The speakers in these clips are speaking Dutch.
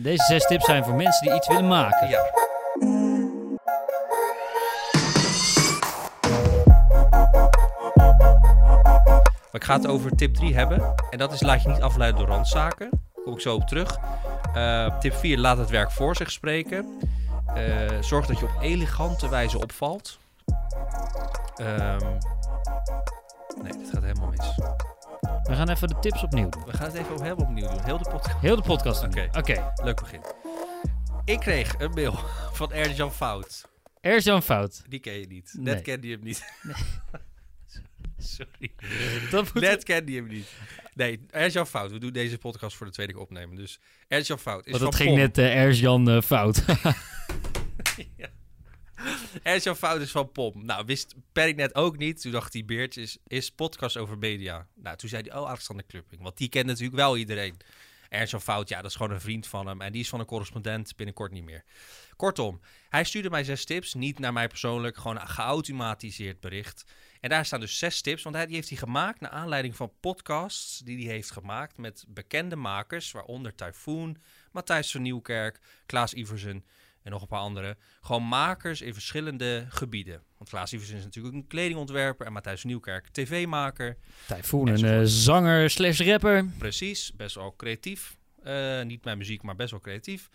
Deze zes tips zijn voor mensen die iets willen maken. Ja. Maar ik ga het over tip 3 hebben. En dat is laat je niet afleiden door randzaken. Daar kom ik zo op terug. Eh, tip 4, laat het werk voor zich spreken. Eh, zorg dat je op elegante wijze opvalt. Ehm, nee, dit gaat helemaal mis. We gaan even de tips opnieuw doen. We gaan het even helemaal opnieuw doen. Heel de podcast. Heel de podcast. Oké. Oké. Leuk begin. Ik kreeg een mail van Erjan Fout. Er zo'n fout. Die ken je niet. Nee. Net kende je hem niet. Sorry. Dat moet... Net kende je hem niet. Nee, Erjan Fout. We doen deze podcast voor de tweede keer opnemen. Dus Erjan Fout is Want van dat ging Pom. net uh, Ers-Jan eh, fout. Erjan Fout is van POM. Nou, wist Perry net ook niet. Toen dacht hij, Beert is, podcast over media. Nou, toen zei hij, oh, Alexander Klupping. Want die kent natuurlijk wel iedereen. Ernst Fout, ja, dat is gewoon een vriend van hem. En die is van een correspondent binnenkort niet meer. Kortom, hij stuurde mij zes tips. Niet naar mij persoonlijk, gewoon een geautomatiseerd bericht. En daar staan dus zes tips. Want hij, die heeft hij gemaakt naar aanleiding van podcasts die hij heeft gemaakt met bekende makers. Waaronder Typhoon, Matthijs van Nieuwkerk, Klaas Iversen en nog een paar andere. Gewoon makers in verschillende gebieden. Want Klaas Iversen is natuurlijk een kledingontwerper en Matthijs Nieuwkerk tv-maker. Typhoon, een eh, zanger slash rapper. Precies, best wel creatief. Eh, niet mijn muziek, maar best wel creatief.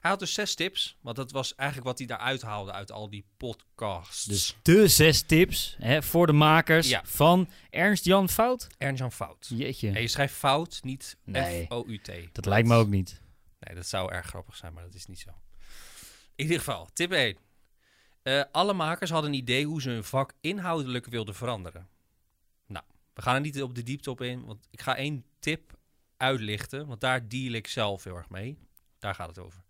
Hij had dus zes tips, want dat was eigenlijk wat hij daaruit haalde uit al die podcasts. Dus de zes tips hè, voor de makers Ja. van Ernst-Jan Fout. Ernst-Jan Fout. Jeetje, En je schrijft fout, niet Nee. F-O-U-T. dat lijkt me ook niet. Nee, dat zou erg grappig zijn, maar dat is niet zo. In ieder geval, tip 1. Eh, alle makers hadden een idee hoe ze hun vak inhoudelijk wilden veranderen. Nou, we gaan er niet op de diepte op in, want ik ga één tip uitlichten, want daar deal ik zelf heel erg mee. Daar gaat het over.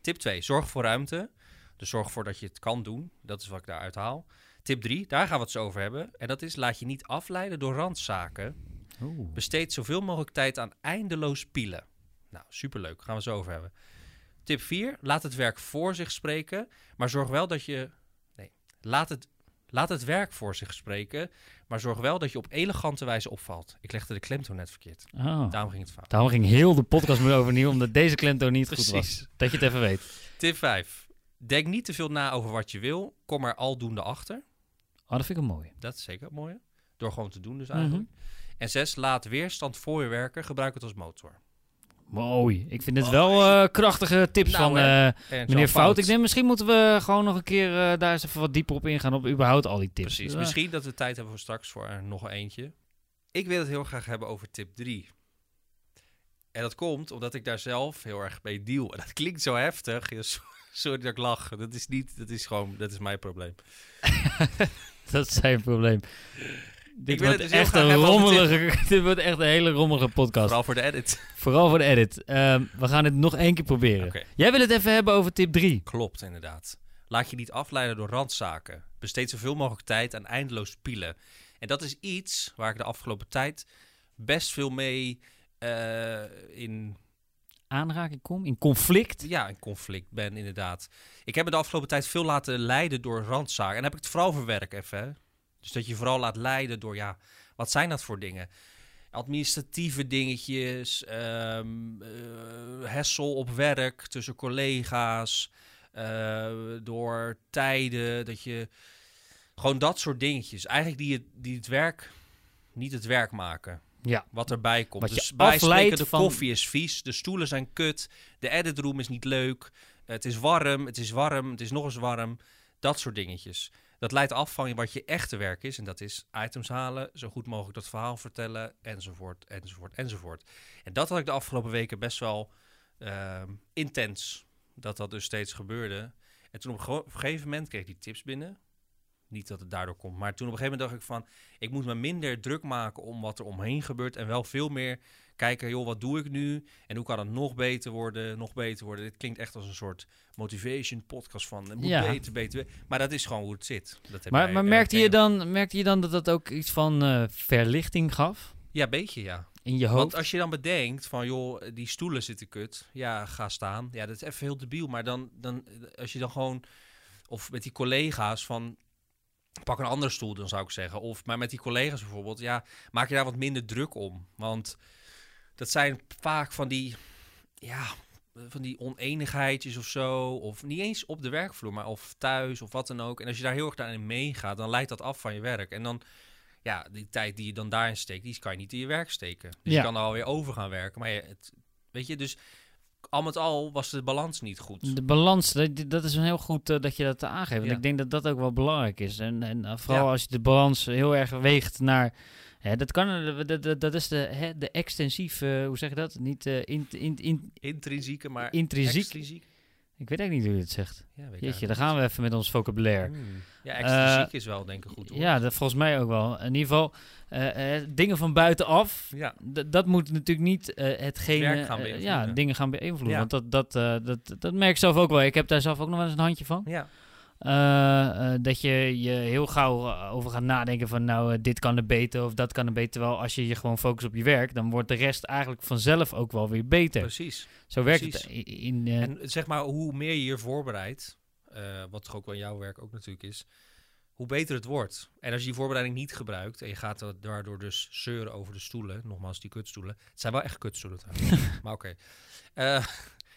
Tip 2, zorg voor ruimte. Dus zorg ervoor dat je het kan doen. Dat is wat ik daaruit haal. Tip 3, daar gaan we het zo over hebben. En dat is, laat je niet afleiden door randzaken. Oeh. Besteed zoveel mogelijk tijd aan eindeloos pielen. Nou, superleuk. Gaan we zo over hebben. Tip 4. Laat het werk voor zich spreken. Maar zorg wel dat je... Nee. Laat het, laat het werk voor zich spreken. Maar zorg wel dat je op elegante wijze opvalt. Ik legde de klemtoon net verkeerd. Oh. Daarom ging het fout. Daarom ging heel de podcast maar overnieuw, omdat deze klemtoon niet goed was. Dat je het even weet. Tip 5. Denk niet te veel na over wat je wil. Kom er aldoende achter. Oh, dat vind ik een mooie. Dat is zeker mooi. Door gewoon te doen dus Mhm. eigenlijk. En 6. Laat weerstand voor je werken. Gebruik het als motor. Mooi. Ik vind het wel eh, krachtige tips Nou, van eh, En meneer Fout. Ik denk, misschien moeten we gewoon nog een keer eh, daar eens even wat dieper op ingaan. Op überhaupt al die tips. Precies. Dus, Misschien dat we tijd hebben voor straks voor er nog eentje. Ik wil het heel graag hebben over tip 3. En dat komt omdat ik daar zelf heel erg mee deal. En dat klinkt zo heftig. Sorry dat ik lach. Dat is niet, dat is gewoon, dat is mijn probleem. dat is zijn probleem. Dit wordt dus echt een rommelige, dit wordt echt een hele rommelige podcast. Vooral voor de edit. Vooral voor de edit. Ehm, we gaan het nog één keer proberen. Jij wil het even hebben over tip 3. Klopt, inderdaad. Laat je niet afleiden door randzaken. Besteed zoveel mogelijk tijd aan eindeloos pielen. En dat is iets waar ik de afgelopen tijd best veel mee eh, in Aanraking kom, in conflict. ja, in conflict ben, inderdaad. Ik heb me de afgelopen tijd veel laten leiden door randzaken. En dan heb ik het vooral voor werk even. Dus dat je vooral laat leiden door, ja, wat zijn dat voor dingen? Administratieve dingetjes, ehm eh, hessel op werk tussen collega's, eh, door tijden, dat je... Gewoon dat soort dingetjes. Eigenlijk die het, die het werk, niet het werk maken Ja. wat erbij komt. Wat dus bij spreken, de van- koffie is vies, de stoelen zijn kut, de editroom is niet leuk, het is warm, het is warm, het is nog eens warm. Dat soort dingetjes. Dat leidt af van wat je echte werk is. En dat is items halen, zo goed mogelijk dat verhaal vertellen, enzovoort, enzovoort, enzovoort. En dat had ik de afgelopen weken best wel ehm, intens. Dat dat dus steeds gebeurde. En toen op, een ge- op een gegeven moment kreeg ik die tips binnen. Niet dat het daardoor komt. Maar toen op een gegeven moment dacht ik van... ik moet me minder druk maken om wat er omheen gebeurt. En wel veel meer kijken, joh, wat doe ik nu? En hoe kan het nog beter worden, nog beter worden? Dit klinkt echt als een soort motivation podcast van... het moet Ja. beter, beter. Maar dat is gewoon hoe het zit. Dat heb Maar, maar erg merkte, je dan, merkte je dan dat dat ook iets van eh, verlichting gaf? Ja, een beetje, ja. In je hoofd? Want als je dan bedenkt van, joh, die stoelen zitten kut. Ja, ga staan. Ja, dat is even heel debiel. Maar dan, dan als je dan gewoon... Of met die collega's van... Pak een andere stoel, dan zou ik zeggen. Of, maar met die collega's bijvoorbeeld, ja, maak je daar wat minder druk om. Want dat zijn vaak van die, ja, van die oneenigheidjes of zo. Of niet eens op de werkvloer, maar of thuis of wat dan ook. En als je daar heel erg daarin meegaat, dan leidt dat af van je werk. En dan, ja, die tijd die je dan daarin steekt, die kan je niet in je werk steken. Dus Ja. je kan er alweer over gaan werken. Maar je, het, weet je, dus al met al was de balans niet goed. De balans, dat, dat is een heel goed eh, dat je dat aangeeft. Want Ja. ik denk dat dat ook wel belangrijk is. En, en eh, vooral Ja. als je de balans heel erg weegt naar... Hè, dat, kan, eh, dat, dat, dat is de, hè, de extensief, eh, hoe zeg je dat? Niet in, in, in, Intrinsieke, maar intrinsiek. extrinsiek. Ik weet eigenlijk niet hoe je het zegt. Ja, weet Jeetje, daar gaan we even met ons vocabulaire. Hmm. Ja, extrinsiek Eh, is wel denk ik goed. hoor. Ja, dat volgens mij ook wel. In ieder geval, eh, eh, dingen van buitenaf, ja. dat moet natuurlijk niet eh hetgene... eh, beïnvloeden. ja, dingen gaan beïnvloeden. Ja. Want dat, dat, dat, dat merk ik zelf ook wel. Ik heb daar zelf ook nog wel eens een handje van. ja. Eh, eh, dat je je heel gauw eh, over gaat nadenken van nou, dit kan er beter of dat kan er beter. Terwijl als je je gewoon focust op je werk, dan wordt de rest eigenlijk vanzelf ook wel weer beter. precies. Zo werkt het in... En zeg maar, hoe meer je je voorbereidt, wat toch ook wel jouw werk ook natuurlijk is, hoe beter het wordt. En als je die voorbereiding niet gebruikt en je gaat daardoor dus zeuren over de stoelen, nogmaals die kutstoelen. Het zijn wel echt kutstoelen trouwens, maar oké.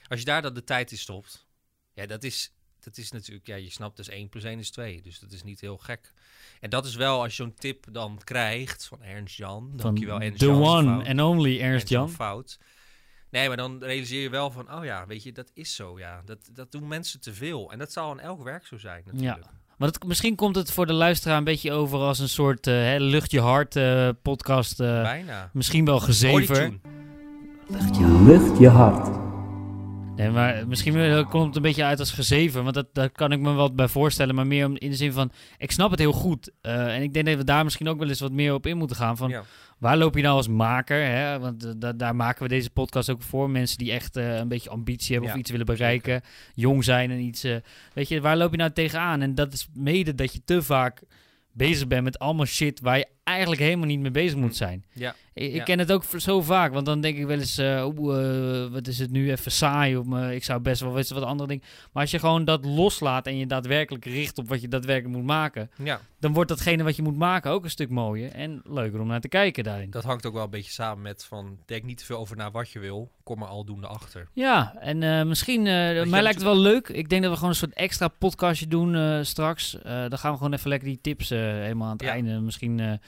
Als je daar dan de tijd in stopt, ja, dat is, dat is natuurlijk, ja, je snapt dus 1 plus 1 is 2, dus dat is niet heel gek. En dat is wel, als je zo'n tip dan krijgt van Ernst Jan, dankjewel Ernst the Jan. one fout. and only Ernst Jan fout. Nee, maar dan realiseer je wel van, oh ja, weet je, dat is zo, ja. Dat, dat doen mensen te veel. En dat zal in elk werk zo zijn, natuurlijk. Maar het, misschien komt het voor de luisteraar een beetje over als een soort eh, hè, lucht je hart eh, podcast. eh, Bijna. misschien wel gezever. Lucht je hart. Nee, maar misschien komt het een beetje uit als gezeven, want dat, daar kan ik me wat bij voorstellen. Maar meer om, in de zin van, ik snap het heel goed. eh, en ik denk dat we daar misschien ook wel eens wat meer op in moeten gaan. Van, Ja. Waar loop je nou als maker? Hè? Want eh, da- daar maken we deze podcast ook voor. Mensen die echt eh, een beetje ambitie hebben Ja, of iets willen bereiken. Jong zijn en iets. weet je, waar loop je nou tegenaan? En dat is mede dat je te vaak bezig bent met allemaal shit waar je eigenlijk helemaal niet mee bezig moet zijn. Ja. Ik, ken het ook zo vaak, want dan denk ik wel eens, eh, eh, wat is het nu even saai? Of, ik zou best wel wat andere dingen. Maar als je gewoon dat loslaat en je daadwerkelijk richt op wat je daadwerkelijk moet maken, ja, dan wordt datgene wat je moet maken ook een stuk mooier en leuker om naar te kijken daarin. dat hangt ook wel een beetje samen met van, denk niet te veel over naar wat je wil, kom er aldoende achter. Ja, en eh, misschien, mij lijkt het wel leuk. Ik denk dat we gewoon een soort extra podcastje doen straks. Dan gaan we gewoon even lekker die tips helemaal aan het Ja. einde. Misschien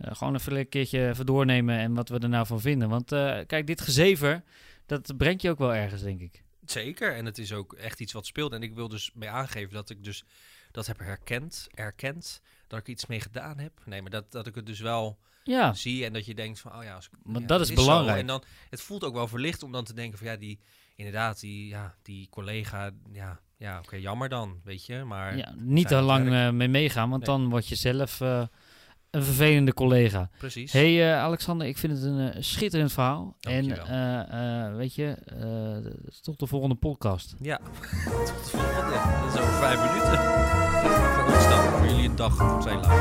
gewoon even een keertje even doornemen en wat we er nou van vinden. Want eh, kijk, dit gezever, dat brengt je ook wel ergens, denk ik. Zeker, en het is ook echt iets wat speelt. En ik wil dus mee aangeven dat ik dus dat heb herkend, erkend, dat ik iets mee gedaan heb. Nee, maar dat, dat ik het dus wel Ja, zie en dat je denkt van, oh ja, als ik, ja, dat is zo. belangrijk. En dan, het voelt ook wel verlicht om dan te denken van, ja, die, inderdaad, die, ja, die collega, ja, ja oké, jammer dan, weet je. Maar ja niet te lang eh, mee meegaan, want Nee. dan word je zelf eh, een vervelende collega. precies. hey, eh, Alexander, ik vind het een eh, schitterend verhaal. Dankjewel. En eh, eh, weet je, eh, tot de volgende podcast. Ja, tot de volgende. Dat is over vijf minuten. Voor ons dan, voor jullie een dag, zijn lang.